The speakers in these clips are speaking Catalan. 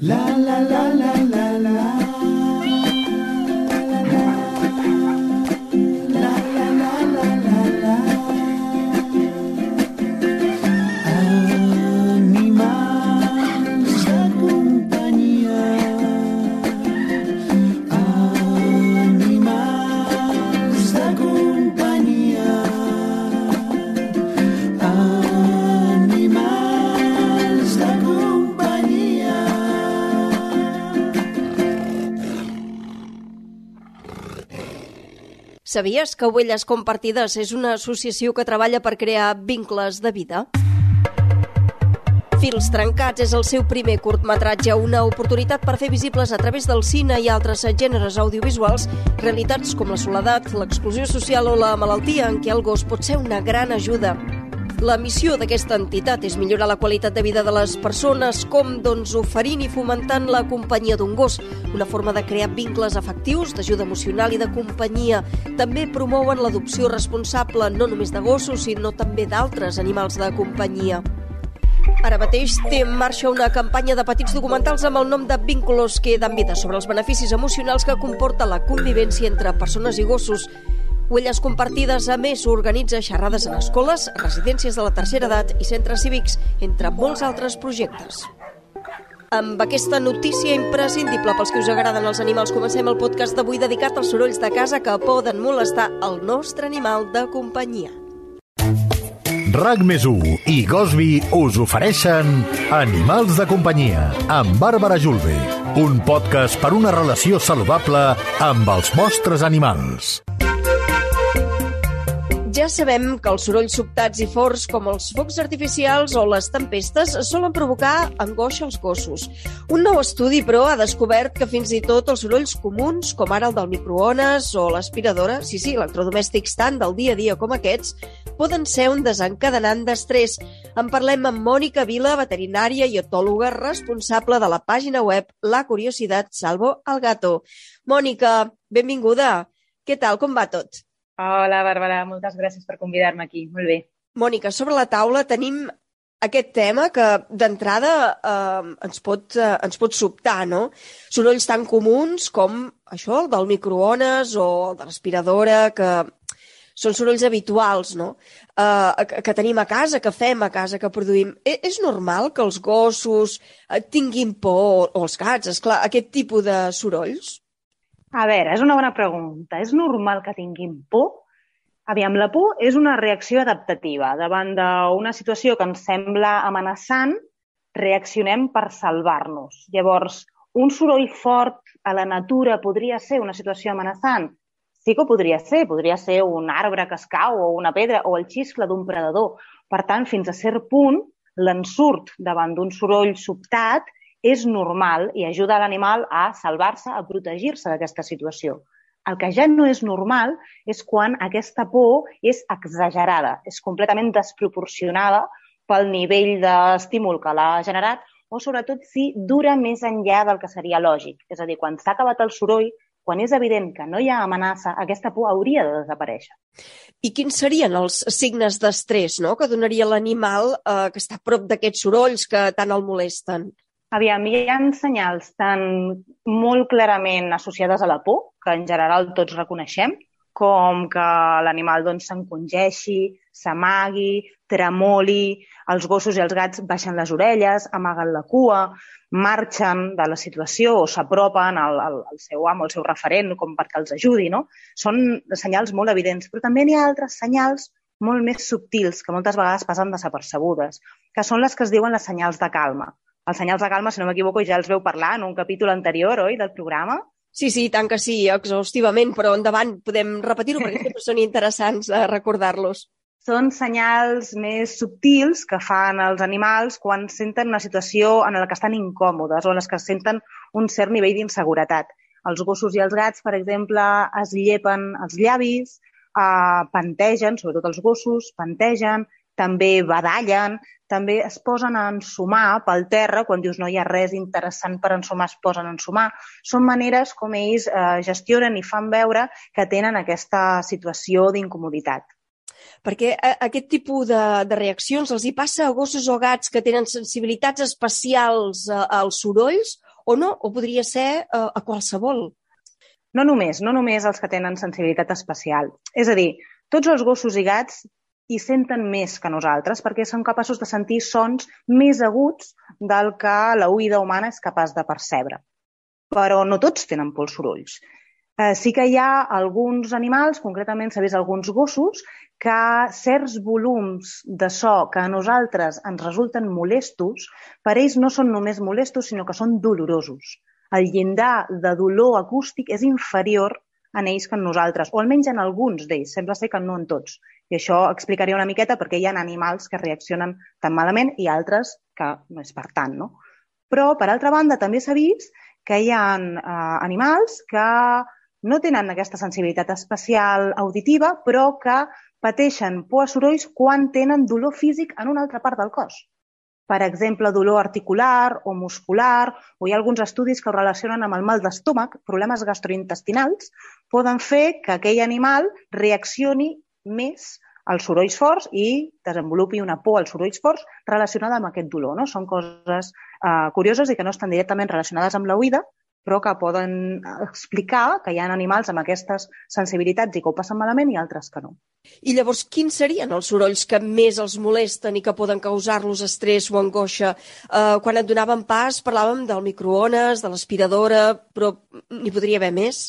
la la la la la la. Sabies que Huelles Compartides és una associació que treballa per crear vincles de vida? Fils trencats és el seu primer curtmetratge, una oportunitat per fer visibles a través del cine i altres gèneres audiovisuals realitats com la soledat, l'exclusió social o la malaltia en què el gos pot ser una gran ajuda. La missió d'aquesta entitat és millorar la qualitat de vida de les persones, com doncs oferint i fomentant la companyia d'un gos, una forma de crear vincles afectius, d'ajuda emocional i de companyia. També promouen l'adopció responsable no només de gossos, sinó també d'altres animals de companyia. Ara mateix té en marxa una campanya de petits documentals amb el nom de Vínculos que dan vida sobre els beneficis emocionals que comporta la convivència entre persones i gossos. Huelles compartides, a més, organitza xerrades en escoles, residències de la tercera edat i centres cívics, entre molts altres projectes. Amb aquesta notícia imprescindible pels que us agraden els animals, comencem el podcast d'avui dedicat als sorolls de casa que poden molestar el nostre animal de companyia. RAC més i Gosby us ofereixen Animals de companyia amb Bàrbara Julve, un podcast per una relació saludable amb els vostres animals. Ja sabem que els sorolls sobtats i forts, com els focs artificials o les tempestes, solen provocar angoixa als gossos. Un nou estudi, però, ha descobert que fins i tot els sorolls comuns, com ara el del microones o l'aspiradora, sí, sí, electrodomèstics tant del dia a dia com aquests, poden ser un desencadenant d'estrès. En parlem amb Mònica Vila, veterinària i etòloga responsable de la pàgina web La Curiosidad Salvo al Gato. Mònica, benvinguda. Què tal, com va tot? Hola, Bàrbara, moltes gràcies per convidar-me aquí. Molt bé. Mònica, sobre la taula tenim aquest tema que d'entrada eh, ens, pot, eh, ens pot sobtar, no? Sorolls tan comuns com això, el del microones o el de l'aspiradora, que són sorolls habituals, no? Eh, que, que tenim a casa, que fem a casa, que produïm. E és normal que els gossos eh, tinguin por, o els gats, és clar, aquest tipus de sorolls? A veure, és una bona pregunta. És normal que tinguin por? Aviam, la por és una reacció adaptativa. Davant d'una situació que ens sembla amenaçant, reaccionem per salvar-nos. Llavors, un soroll fort a la natura podria ser una situació amenaçant? Sí que podria ser. Podria ser un arbre que es cau o una pedra o el xiscle d'un predador. Per tant, fins a cert punt, l'ensurt davant d'un soroll sobtat és normal i ajuda l'animal a salvar-se, a protegir-se d'aquesta situació. El que ja no és normal és quan aquesta por és exagerada, és completament desproporcionada pel nivell d'estímul que l'ha generat o, sobretot, si dura més enllà del que seria lògic. És a dir, quan s'ha acabat el soroll, quan és evident que no hi ha amenaça, aquesta por hauria de desaparèixer. I quins serien els signes d'estrès no? que donaria l'animal eh, que està a prop d'aquests sorolls que tant el molesten? Aviam, hi ha senyals tan molt clarament associades a la por, que en general tots reconeixem, com que l'animal doncs, s'encongeixi, s'amagui, tremoli, els gossos i els gats baixen les orelles, amaguen la cua, marxen de la situació o s'apropen al, al, al seu amo, al seu referent, com perquè els ajudi. No? Són senyals molt evidents, però també n'hi ha altres senyals molt més subtils, que moltes vegades passen desapercebudes, que són les que es diuen les senyals de calma. Els senyals de calma, si no m'equivoco, ja els veu parlar en un capítol anterior, oi, del programa? Sí, sí, tant que sí, exhaustivament, però endavant, podem repetir-ho perquè sempre són interessants a recordar-los. Són senyals més subtils que fan els animals quan senten una situació en la que estan incòmodes o en les que senten un cert nivell d'inseguretat. Els gossos i els gats, per exemple, es llepen els llavis, eh, pantegen, sobretot els gossos, pantegen, també badallen, també es posen a ensumar pel terra, quan dius no hi ha res interessant per ensumar, es posen a ensumar. Són maneres com ells eh, gestionen i fan veure que tenen aquesta situació d'incomoditat. Perquè a, aquest tipus de, de reaccions els hi passa a gossos o gats que tenen sensibilitats especials a, als sorolls o no? O podria ser uh, a qualsevol? No només, no només els que tenen sensibilitat especial. És a dir, tots els gossos i gats hi senten més que nosaltres perquè són capaços de sentir sons més aguts del que la oïda humana és capaç de percebre. Però no tots tenen por als sorolls. Eh, sí que hi ha alguns animals, concretament s'ha vist alguns gossos, que certs volums de so que a nosaltres ens resulten molestos, per ells no són només molestos, sinó que són dolorosos. El llindar de dolor acústic és inferior en ells que en nosaltres, o almenys en alguns d'ells, sembla ser que no en tots. I això explicaria una miqueta perquè hi ha animals que reaccionen tan malament i altres que no és per tant, no? Però, per altra banda, també s'ha vist que hi ha eh, animals que no tenen aquesta sensibilitat especial auditiva, però que pateixen por a sorolls quan tenen dolor físic en una altra part del cos. Per exemple, dolor articular o muscular, o hi ha alguns estudis que ho relacionen amb el mal d'estómac, problemes gastrointestinals, poden fer que aquell animal reaccioni més als sorolls forts i desenvolupi una por als sorolls forts relacionada amb aquest dolor. No? Són coses eh, curioses i que no estan directament relacionades amb l'oïda, però que poden explicar que hi ha animals amb aquestes sensibilitats i que ho passen malament i altres que no. I llavors, quins serien els sorolls que més els molesten i que poden causar-los estrès o angoixa? Uh, quan et donaven pas parlàvem del microones, de l'aspiradora, però n'hi podria haver més?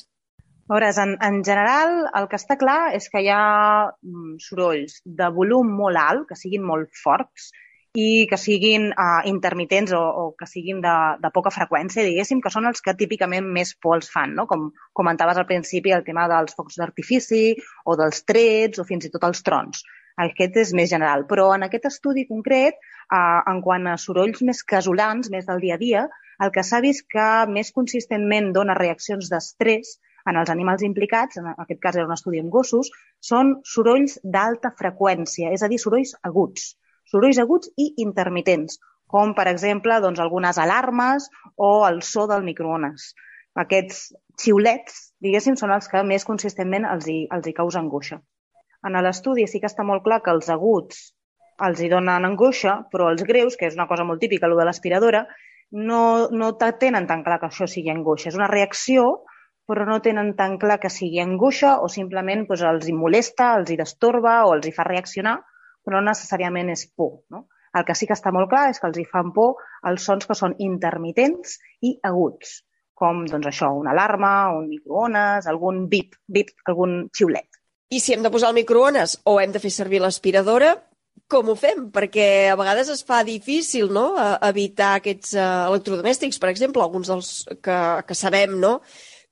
Veuràs, en, en general, el que està clar és que hi ha mm, sorolls de volum molt alt, que siguin molt forts, i que siguin uh, intermitents o, o que siguin de, de poca freqüència, diguéssim, que són els que típicament més por els fan, no? com comentaves al principi el tema dels focs d'artifici o dels trets o fins i tot els trons. Aquest és més general, però en aquest estudi concret, uh, en quant a sorolls més casolans, més del dia a dia, el que s'ha vist que més consistentment dona reaccions d'estrès en els animals implicats, en aquest cas era un estudi amb gossos, són sorolls d'alta freqüència, és a dir, sorolls aguts sorolls aguts i intermitents, com per exemple doncs, algunes alarmes o el so del microones. Aquests xiulets, diguéssim, són els que més consistentment els hi, els hi causa angoixa. En l'estudi sí que està molt clar que els aguts els hi donen angoixa, però els greus, que és una cosa molt típica, el de l'aspiradora, no, no tenen tan clar que això sigui angoixa. És una reacció, però no tenen tan clar que sigui angoixa o simplement doncs, els hi molesta, els hi destorba o els hi fa reaccionar però no necessàriament és por. No? El que sí que està molt clar és que els hi fan por els sons que són intermitents i aguts, com doncs, això, una alarma, un microones, algun bip, bip, algun xiulet. I si hem de posar el microones o hem de fer servir l'aspiradora, com ho fem? Perquè a vegades es fa difícil no? evitar aquests uh, electrodomèstics, per exemple, alguns dels que, que sabem no?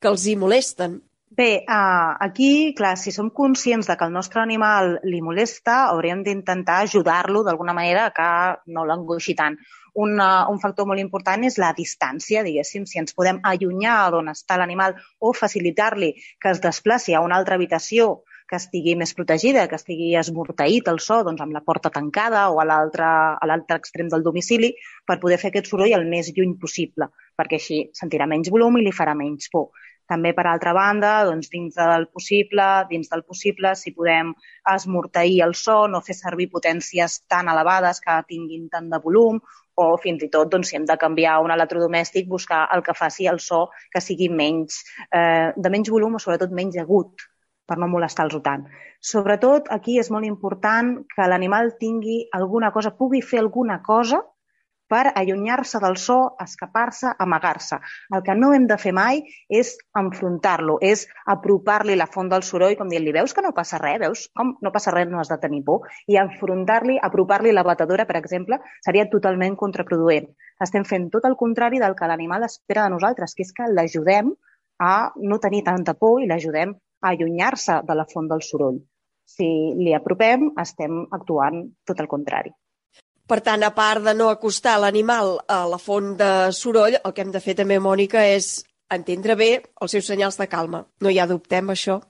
Que els hi molesten. Bé, uh, aquí, clar, si som conscients de que el nostre animal li molesta, hauríem d'intentar ajudar-lo d'alguna manera que no l'angoixi tant. Un, uh, un factor molt important és la distància, diguéssim, si ens podem allunyar d'on està l'animal o facilitar-li que es desplaci a una altra habitació que estigui més protegida, que estigui esmorteït el so doncs, amb la porta tancada o a l'altre extrem del domicili per poder fer aquest soroll el més lluny possible, perquè així sentirà menys volum i li farà menys por. També, per altra banda, doncs, dins del possible, dins del possible, si podem esmorteir el so, no fer servir potències tan elevades que tinguin tant de volum, o fins i tot, doncs, si hem de canviar un electrodomèstic, buscar el que faci el so que sigui menys, eh, de menys volum o sobretot menys agut per no molestar-los tant. Sobretot, aquí és molt important que l'animal tingui alguna cosa, pugui fer alguna cosa per allunyar-se del so, escapar-se, amagar-se. El que no hem de fer mai és enfrontar-lo, és apropar-li la font del soroll, com dient-li, veus que no passa res, veus com no passa res, no has de tenir por, i enfrontar-li, apropar-li la batedora, per exemple, seria totalment contraproduent. Estem fent tot el contrari del que l'animal espera de nosaltres, que és que l'ajudem a no tenir tanta por i l'ajudem a allunyar-se de la font del soroll. Si li apropem, estem actuant tot el contrari. Per tant, a part de no acostar l'animal a la font de soroll, el que hem de fer també, Mònica, és entendre bé els seus senyals de calma. No hi ha dubte amb això?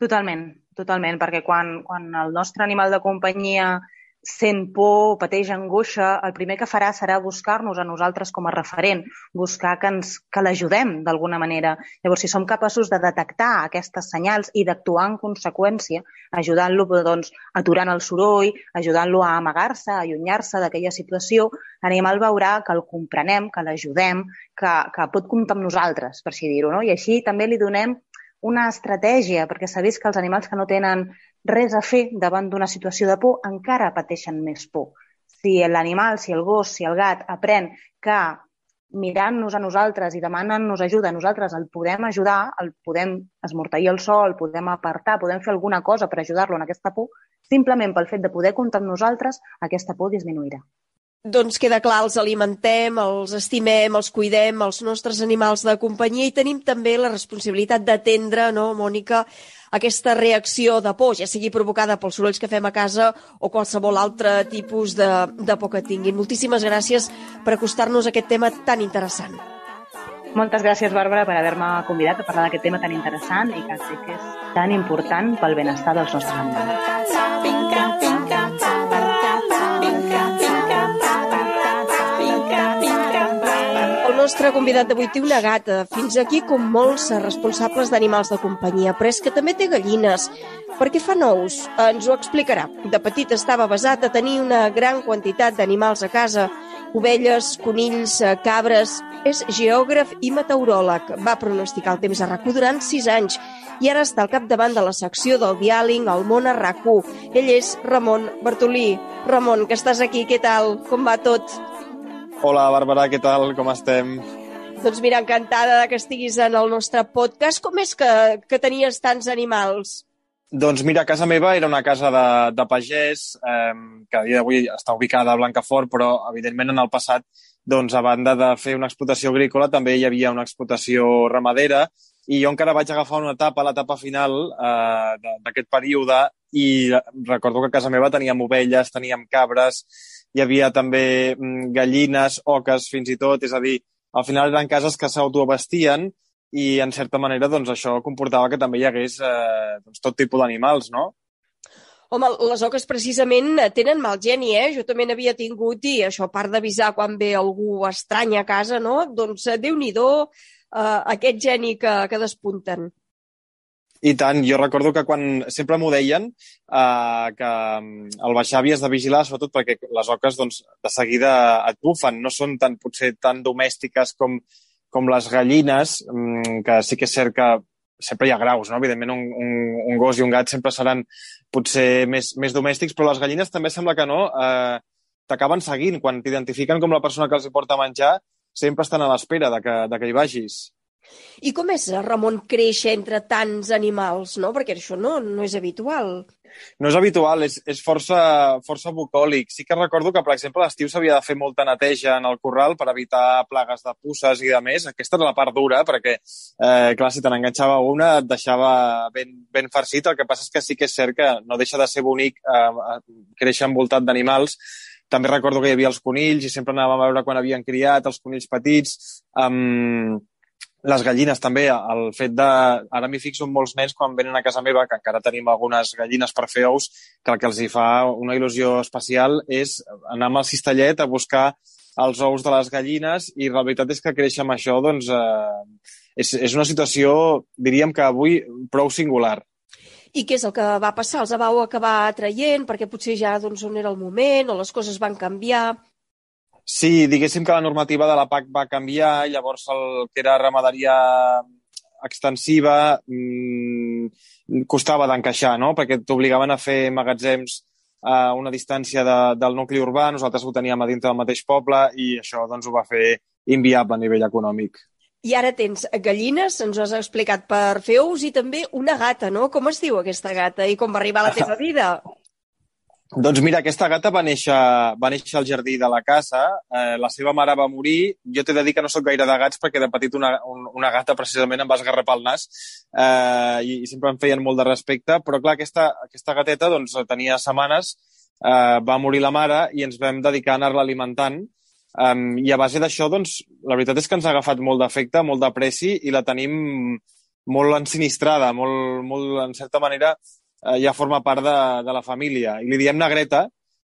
Totalment, totalment, perquè quan, quan el nostre animal de companyia sent por, pateix angoixa, el primer que farà serà buscar-nos a nosaltres com a referent, buscar que, ens, que l'ajudem d'alguna manera. Llavors, si som capaços de detectar aquestes senyals i d'actuar en conseqüència, ajudant-lo doncs, aturant el soroll, ajudant-lo a amagar-se, a allunyar-se d'aquella situació, l'animal veurà que el comprenem, que l'ajudem, que, que pot comptar amb nosaltres, per així dir-ho. No? I així també li donem una estratègia, perquè s'ha vist que els animals que no tenen res a fer davant d'una situació de por encara pateixen més por. Si l'animal, si el gos, si el gat aprèn que mirant-nos a nosaltres i demanant-nos ajuda, nosaltres el podem ajudar, el podem esmorteir el sol, el podem apartar, podem fer alguna cosa per ajudar-lo en aquesta por, simplement pel fet de poder comptar amb nosaltres, aquesta por disminuirà. Doncs queda clar, els alimentem, els estimem, els cuidem, els nostres animals de companyia i tenim també la responsabilitat d'atendre, no, Mònica, aquesta reacció de por, ja sigui provocada pels sorolls que fem a casa o qualsevol altre tipus de, de por que tinguin. Moltíssimes gràcies per acostar-nos a aquest tema tan interessant. Moltes gràcies, Bàrbara, per haver-me convidat a parlar d'aquest tema tan interessant i que sé que és tan important pel benestar dels nostres animals. Nostre convidat d'avui té una gata, fins aquí com molts responsables d'animals de companyia, però és que també té gallines. Per què fa nous? Ens ho explicarà. De petit estava basat a tenir una gran quantitat d'animals a casa, ovelles, conills, cabres... És geògraf i meteoròleg. Va pronosticar el temps a rac durant sis anys i ara està al capdavant de la secció del diàling al món a rac Ell és Ramon Bartolí. Ramon, que estàs aquí, què tal? Com va tot? Hola, Bàrbara, què tal? Com estem? Doncs mira, encantada que estiguis en el nostre podcast. Com és que, que tenies tants animals? Doncs mira, casa meva era una casa de, de pagès eh, que a dia d'avui està ubicada a Blancafort, però evidentment en el passat, doncs, a banda de fer una explotació agrícola, també hi havia una explotació ramadera i jo encara vaig agafar una etapa, l'etapa final eh, d'aquest període i recordo que a casa meva teníem ovelles, teníem cabres, hi havia també mm, gallines, oques fins i tot, és a dir, al final eren cases que s'autoabastien i en certa manera doncs, això comportava que també hi hagués eh, doncs, tot tipus d'animals, no? Home, les oques precisament tenen mal geni, eh? Jo també n'havia tingut i això, a part d'avisar quan ve algú estrany a casa, no? Doncs eh, déu-n'hi-do eh, aquest geni que, que despunten. I tant, jo recordo que quan sempre m'ho deien, eh, que mm, al baixar havies de vigilar, sobretot perquè les oques doncs, de seguida et bufen, no són tan, potser tan domèstiques com, com les gallines, mm, que sí que és cert que sempre hi ha graus, no? Evidentment, un, un, un gos i un gat sempre seran potser més, més domèstics, però les gallines també sembla que no. Eh, T'acaben seguint. Quan t'identifiquen com la persona que els porta a menjar, sempre estan a l'espera de, que, de que hi vagis. I com és, Ramon, créixer entre tants animals, no? Perquè això no, no és habitual. No és habitual, és, és força, força bucòlic. Sí que recordo que, per exemple, a l'estiu s'havia de fer molta neteja en el corral per evitar plagues de pusses i de més. Aquesta era la part dura, perquè, eh, clar, si te n'enganxava una et deixava ben, ben farcit. El que passa és que sí que és cert que no deixa de ser bonic eh, créixer envoltat d'animals. També recordo que hi havia els conills i sempre anàvem a veure quan havien criat els conills petits. Um, les gallines també, el fet de... Ara m'hi fixo en molts nens quan venen a casa meva, que encara tenim algunes gallines per fer ous, que el que els hi fa una il·lusió especial és anar amb el cistellet a buscar els ous de les gallines i la veritat és que créixer amb això, doncs, eh, és, és una situació, diríem que avui, prou singular. I què és el que va passar? Els vau acabar traient perquè potser ja doncs, on era el moment o les coses van canviar? Sí, diguéssim que la normativa de la PAC va canviar, llavors el que era ramaderia extensiva mmm, costava d'encaixar, no? perquè t'obligaven a fer magatzems a una distància de, del nucli urbà, nosaltres ho teníem a dintre del mateix poble i això doncs, ho va fer inviable a nivell econòmic. I ara tens gallines, ens ho has explicat, per fer ous i també una gata, no? Com es diu aquesta gata i com va arribar a la teva vida? Doncs mira, aquesta gata va néixer, va néixer al jardí de la casa, eh, la seva mare va morir, jo t'he de dir que no sóc gaire de gats perquè de petit una, una gata precisament em va esgarrapar el nas eh, i, i sempre em feien molt de respecte, però clar, aquesta, aquesta gateta doncs, tenia setmanes, eh, va morir la mare i ens vam dedicar a anar-la alimentant. Um, i a base d'això, doncs, la veritat és que ens ha agafat molt d'efecte, molt d'apreci i la tenim molt ensinistrada, molt, molt, en certa manera, eh, ja forma part de, de la família. I li diem negreta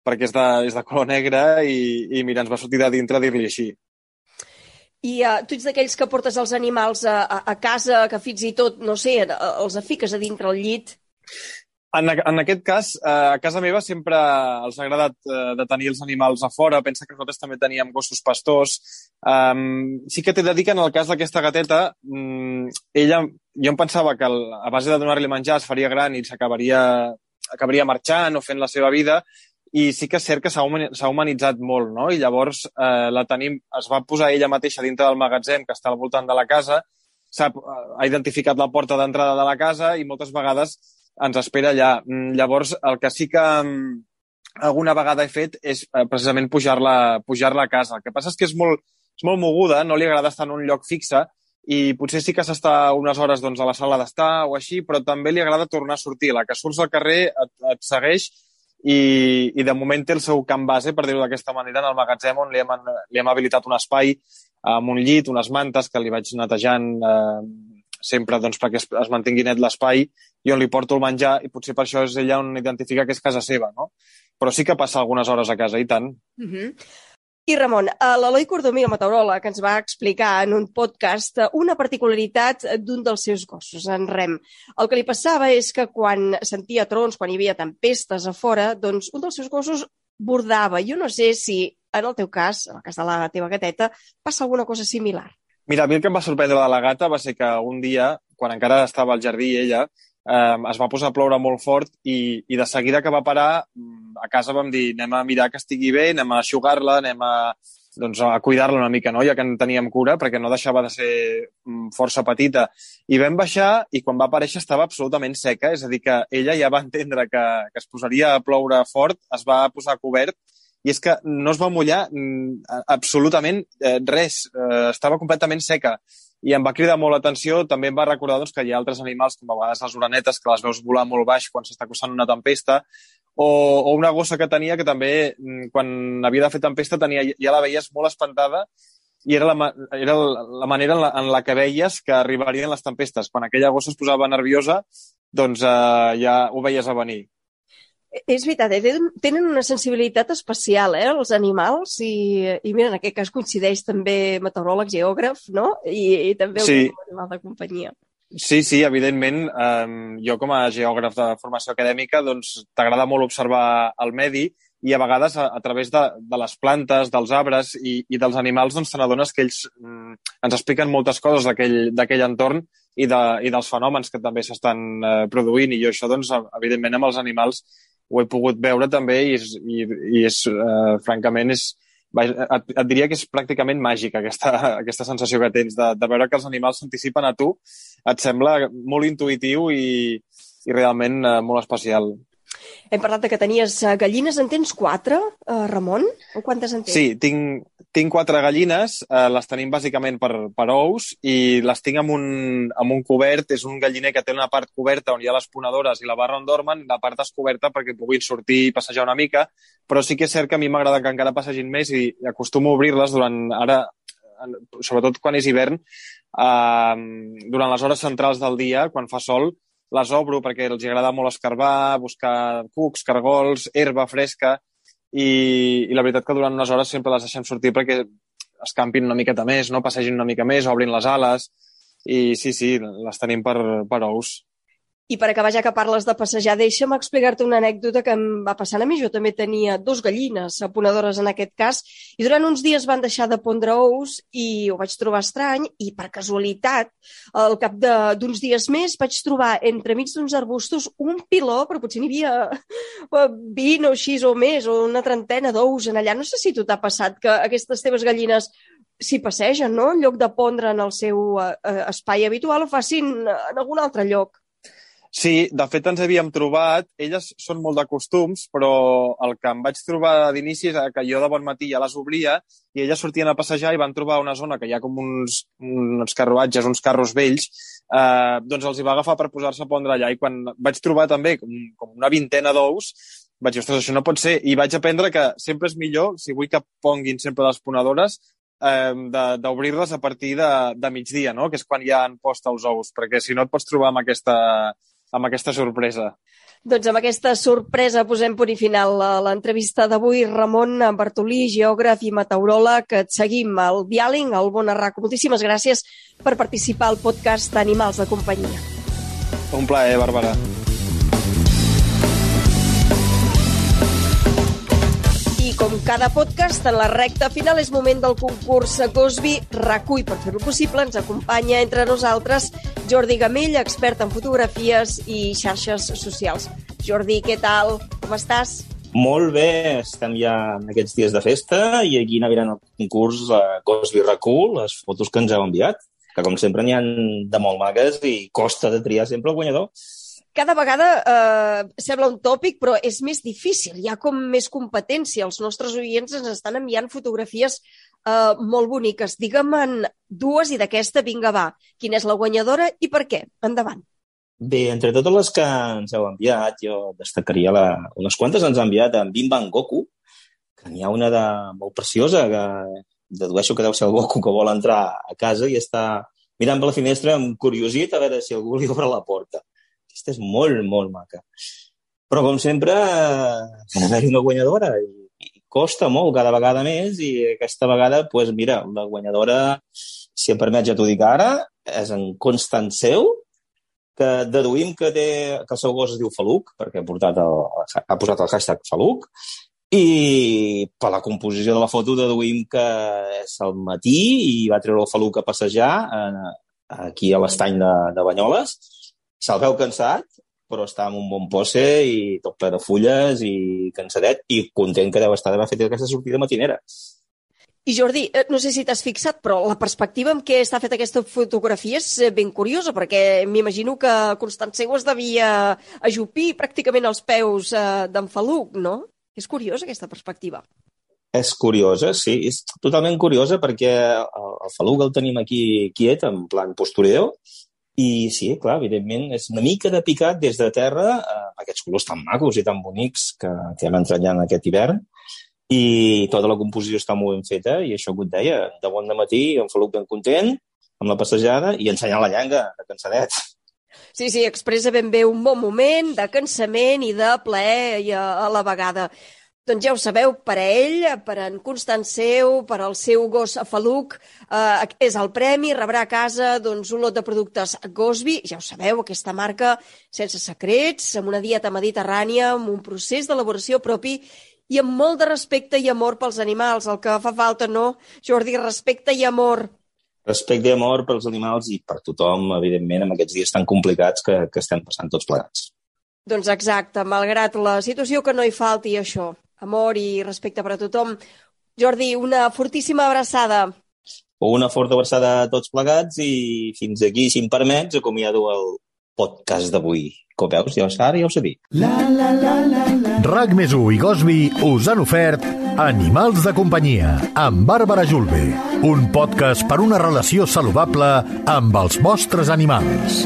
perquè és de, és de color negre i, i mira, ens va sortir de dintre dir-li així. I uh, tu ets d'aquells que portes els animals a, a, a casa, que fins i tot, no sé, els afiques a dintre el llit? En, en aquest cas, eh, a casa meva sempre els ha agradat eh, de tenir els animals a fora. Pensa que nosaltres també teníem gossos pastors. Um, sí que t'he de dir que en el cas d'aquesta gateta, um, ella, jo em pensava que el, a base de donar-li menjar es faria gran i s'acabaria acabaria marxant o fent la seva vida, i sí que és cert que s'ha humanitzat molt, no? I llavors eh, la tenim, es va posar ella mateixa dintre del magatzem que està al voltant de la casa, sap, ha identificat la porta d'entrada de la casa i moltes vegades ens espera allà. Mm, llavors, el que sí que mm, alguna vegada he fet és eh, precisament pujar-la pujar, a casa. El que passa és que és molt, és molt moguda, no li agrada estar en un lloc fixe i potser sí que s'està unes hores doncs, a la sala d'estar o així, però també li agrada tornar a sortir. La que surts al carrer et, et segueix i, i de moment té el seu camp base, per dir-ho d'aquesta manera, en el magatzem on li hem, li hem habilitat un espai amb un llit, unes mantes que li vaig netejant eh, sempre doncs, perquè es, es mantingui net l'espai on li porto el menjar i potser per això és ella on identifica que és casa seva, no? Però sí que passa algunes hores a casa, i tant. Uh mhm. -huh. I Ramon, l'Eloi Cordomí, el meteoròleg, ens va explicar en un podcast una particularitat d'un dels seus gossos, en Rem. El que li passava és que quan sentia trons, quan hi havia tempestes a fora, doncs un dels seus gossos bordava. Jo no sé si, en el teu cas, en el cas de la teva gateta, passa alguna cosa similar. Mira, a mi el que em va sorprendre de la gata va ser que un dia, quan encara estava al jardí ella, eh, es va posar a ploure molt fort i, i de seguida que va parar, mm, a casa vam dir anem a mirar que estigui bé, anem a aixugar-la, anem a, doncs, a cuidar-la una mica, no? ja que en teníem cura, perquè no deixava de ser mm, força petita. I vam baixar i quan va aparèixer estava absolutament seca, és a dir, que ella ja va entendre que, que es posaria a ploure fort, es va posar cobert i és que no es va mullar mm, absolutament eh, res, eh, estava completament seca i em va cridar molt l'atenció. També em va recordar doncs, que hi ha altres animals, com a vegades les oranetes, que les veus volar molt baix quan s'està acostant una tempesta, o, o una gossa que tenia que també, mm, quan havia de fer tempesta, tenia, ja la veies molt espantada i era la, era la manera en la, en la que veies que arribarien les tempestes. Quan aquella gossa es posava nerviosa, doncs eh, ja ho veies a venir. És veritat, eh? tenen una sensibilitat especial, eh, els animals, i, i mira, en aquest cas coincideix també meteoròleg, geògraf, no? I, i també sí. un animal de companyia. Sí, sí, evidentment. Um, jo com a geògraf de formació acadèmica doncs t'agrada molt observar el medi i a vegades a, a través de, de les plantes, dels arbres i, i dels animals doncs te n'adones que ells mm, ens expliquen moltes coses d'aquell entorn i, de, i dels fenòmens que també s'estan eh, produint i jo això doncs evidentment amb els animals ho he pogut veure també i, és, i, i és, eh, francament, és, et, et diria que és pràcticament màgic aquesta, aquesta sensació que tens de, de veure que els animals s'anticipen a tu. Et sembla molt intuïtiu i, i realment eh, molt especial. Hem parlat de que tenies eh, gallines. En tens quatre, uh, Ramon? O quantes en tens? Sí, tinc, tinc quatre gallines. Uh, les tenim bàsicament per, per ous i les tinc amb un, amb un cobert. És un galliner que té una part coberta on hi ha les ponedores i la barra on dormen, la part descoberta perquè puguin sortir i passejar una mica. Però sí que és cert que a mi m'agrada que encara passegin més i acostumo a obrir-les durant ara sobretot quan és hivern, eh, durant les hores centrals del dia, quan fa sol, les obro perquè els agrada molt escarbar, buscar cucs, cargols, herba fresca, i, i la veritat que durant unes hores sempre les deixem sortir perquè escampin una miqueta més, no passegin una mica més, obrin les ales, i sí, sí, les tenim per, per ous. I per acabar, ja que parles de passejar, deixa'm explicar-te una anècdota que em va passar a mi. Jo també tenia dos gallines, aponedores en aquest cas, i durant uns dies van deixar de pondre ous i ho vaig trobar estrany i, per casualitat, al cap d'uns dies més vaig trobar entremig d'uns arbustos un piló, però potser n'hi havia 20 o així o més, o una trentena d'ous en allà. No sé si tu t'ha passat que aquestes teves gallines s'hi passegen, no? En lloc de pondre en el seu eh, eh espai habitual, ho facin en algun altre lloc. Sí, de fet ens havíem trobat, elles són molt de costums, però el que em vaig trobar d'inici és que jo de bon matí ja les obria i elles sortien a passejar i van trobar una zona que hi ha com uns, uns carruatges, uns carros vells, eh, doncs els hi va agafar per posar-se a pondre allà i quan vaig trobar també com, com una vintena d'ous, vaig dir, ostres, això no pot ser, i vaig aprendre que sempre és millor, si vull que ponguin sempre les ponedores, eh, d'obrir-les a partir de, de migdia, no? que és quan ja han post els ous, perquè si no et pots trobar amb aquesta, amb aquesta sorpresa. Doncs amb aquesta sorpresa posem punt i final a l'entrevista d'avui. Ramon Bartolí, geògraf i meteoròleg, et seguim al diàleg, al Bon Arraco. Moltíssimes gràcies per participar al podcast Animals de Companyia. Un plaer, Bàrbara. Com cada podcast, en la recta final és moment del concurs Cosby Recull. Per fer-ho possible, ens acompanya entre nosaltres Jordi Gamell, expert en fotografies i xarxes socials. Jordi, què tal? Com estàs? Molt bé, estem ja en aquests dies de festa i aquí anaviran el concurs a Cosby Recull, les fotos que ens heu enviat, que com sempre n'hi han de molt magues i costa de triar sempre el guanyador cada vegada eh, sembla un tòpic, però és més difícil. Hi ha com més competència. Els nostres oients ens estan enviant fotografies eh, molt boniques. Digue'm dues i d'aquesta, vinga, va. Quina és la guanyadora i per què? Endavant. Bé, entre totes les que ens heu enviat, jo destacaria la... unes quantes ens ha enviat en Bim Bang Goku, que n'hi ha una de molt preciosa, que dedueixo que deu ser el Goku que vol entrar a casa i està mirant per la finestra amb curiositat a veure si algú li obre la porta. Aquesta és molt, molt maca. Però, com sempre, ha d'haver una guanyadora i, i costa molt cada vegada més i aquesta vegada, doncs pues, mira, la guanyadora, si em permet ja t'ho dic ara, és en Constant Seu, que deduïm que, té, que el seu gos es diu Faluc, perquè ha, portat el, ha posat el hashtag Faluc, i per la composició de la foto deduïm que és al matí i va treure el Faluc a passejar eh, aquí a l'estany de, de Banyoles Se'l veu cansat, però està amb un bon posse i tot ple de fulles i cansadet i content que deu estar d'haver fet aquesta sortida matinera. I Jordi, eh, no sé si t'has fixat, però la perspectiva amb què està feta aquesta fotografia és eh, ben curiosa, perquè m'imagino que Seu es devia ajupir pràcticament als peus eh, d'en Faluc, no? És curiosa aquesta perspectiva. És curiosa, sí, és totalment curiosa perquè el, el Faluc el tenim aquí quiet, en plan postureo, i sí, clar, evidentment, és una mica de picat des de terra, eh, aquests colors tan macos i tan bonics que, que hem en aquest hivern, i tota la composició està molt ben feta, i això que et deia, de bon matí, en Faluc ben content, amb la passejada, i ensenyant la llenga, de cansadet. Sí, sí, expressa ben bé un bon moment de cansament i de plaer a, a la vegada. Doncs ja ho sabeu, per a ell, per en Constanceu, per al seu gos Faluc, eh, és el premi, rebrà a casa doncs, un lot de productes Gosby, ja ho sabeu, aquesta marca sense secrets, amb una dieta mediterrània, amb un procés d'elaboració propi i amb molt de respecte i amor pels animals, el que fa falta, no? Jordi, respecte i amor. Respecte i amor pels animals i per tothom, evidentment, en aquests dies tan complicats que, que estem passant tots plegats. Doncs exacte, malgrat la situació que no hi falti això amor i respecte per a tothom. Jordi, una fortíssima abraçada. Una forta abraçada a tots plegats i fins aquí, si em permets, acomiado el podcast d'avui. Com veus, ja ara ja ho sé dir. La, la, la, la, la. RAC més i Gosby us han ofert Animals de companyia amb Bàrbara Julve. Un podcast per una relació saludable amb els vostres animals.